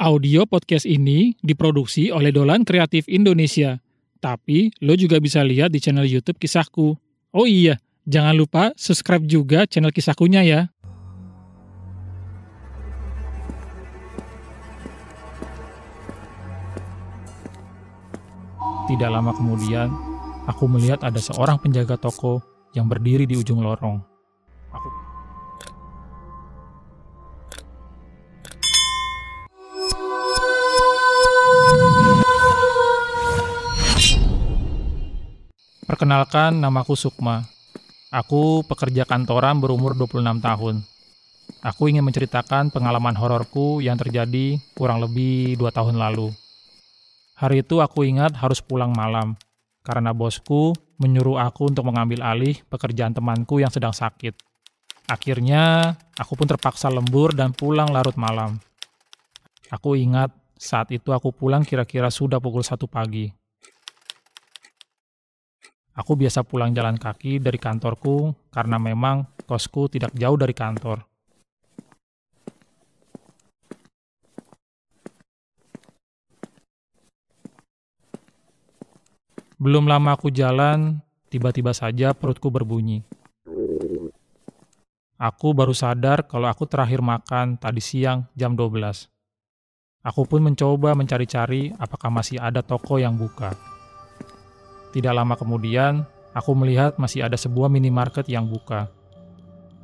Audio podcast ini diproduksi oleh Dolan Kreatif Indonesia. Tapi lo juga bisa lihat di channel YouTube Kisahku. Oh iya, jangan lupa subscribe juga channel Kisahkunya ya. Tidak lama kemudian, aku melihat ada seorang penjaga toko yang berdiri di ujung lorong. Perkenalkan, namaku Sukma. Aku pekerja kantoran berumur 26 tahun. Aku ingin menceritakan pengalaman hororku yang terjadi kurang lebih dua tahun lalu. Hari itu aku ingat harus pulang malam, karena bosku menyuruh aku untuk mengambil alih pekerjaan temanku yang sedang sakit. Akhirnya, aku pun terpaksa lembur dan pulang larut malam. Aku ingat saat itu aku pulang kira-kira sudah pukul satu pagi. Aku biasa pulang jalan kaki dari kantorku karena memang kosku tidak jauh dari kantor. Belum lama aku jalan, tiba-tiba saja perutku berbunyi. Aku baru sadar kalau aku terakhir makan tadi siang jam 12. Aku pun mencoba mencari-cari apakah masih ada toko yang buka. Tidak lama kemudian, aku melihat masih ada sebuah minimarket yang buka.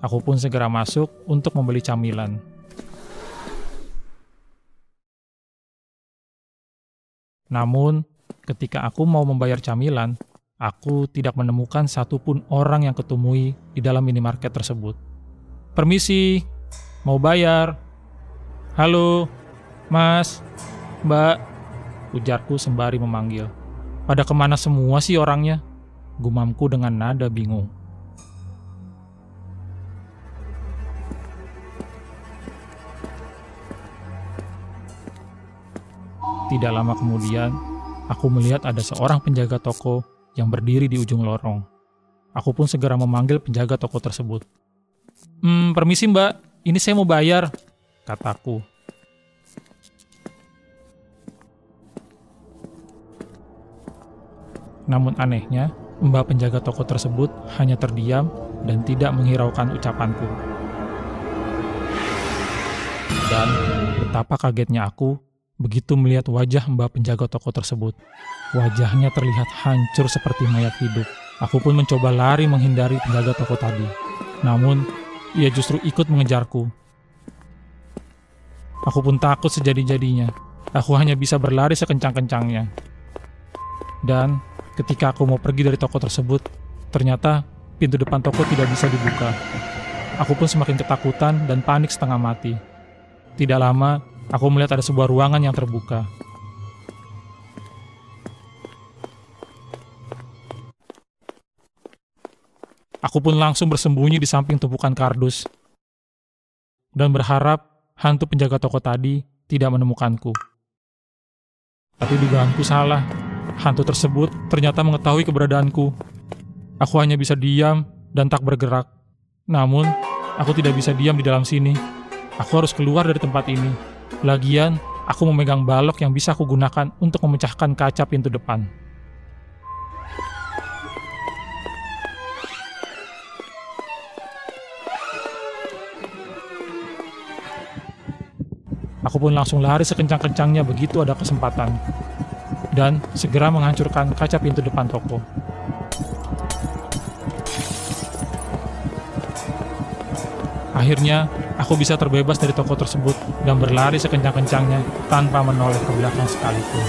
Aku pun segera masuk untuk membeli camilan. Namun, ketika aku mau membayar camilan, aku tidak menemukan satupun orang yang ketumui di dalam minimarket tersebut. Permisi, mau bayar. Halo, mas, mbak, ujarku sembari memanggil. Pada ke mana semua sih orangnya? Gumamku dengan nada bingung. Tidak lama kemudian, aku melihat ada seorang penjaga toko yang berdiri di ujung lorong. Aku pun segera memanggil penjaga toko tersebut. Hmm, permisi mbak, ini saya mau bayar, kataku. Namun anehnya, mbak penjaga toko tersebut hanya terdiam dan tidak menghiraukan ucapanku. Dan betapa kagetnya aku begitu melihat wajah mbak penjaga toko tersebut. Wajahnya terlihat hancur seperti mayat hidup. Aku pun mencoba lari menghindari penjaga toko tadi. Namun, ia justru ikut mengejarku. Aku pun takut sejadi-jadinya. Aku hanya bisa berlari sekencang-kencangnya. Dan Ketika aku mau pergi dari toko tersebut, ternyata pintu depan toko tidak bisa dibuka. Aku pun semakin ketakutan dan panik setengah mati. Tidak lama, aku melihat ada sebuah ruangan yang terbuka. Aku pun langsung bersembunyi di samping tumpukan kardus dan berharap hantu penjaga toko tadi tidak menemukanku. Tapi dugaanku salah. Hantu tersebut ternyata mengetahui keberadaanku. Aku hanya bisa diam dan tak bergerak. Namun, aku tidak bisa diam di dalam sini. Aku harus keluar dari tempat ini. Lagian, aku memegang balok yang bisa aku gunakan untuk memecahkan kaca pintu depan. Aku pun langsung lari sekencang-kencangnya begitu ada kesempatan dan segera menghancurkan kaca pintu depan toko. Akhirnya, aku bisa terbebas dari toko tersebut dan berlari sekencang-kencangnya tanpa menoleh ke belakang sekalipun.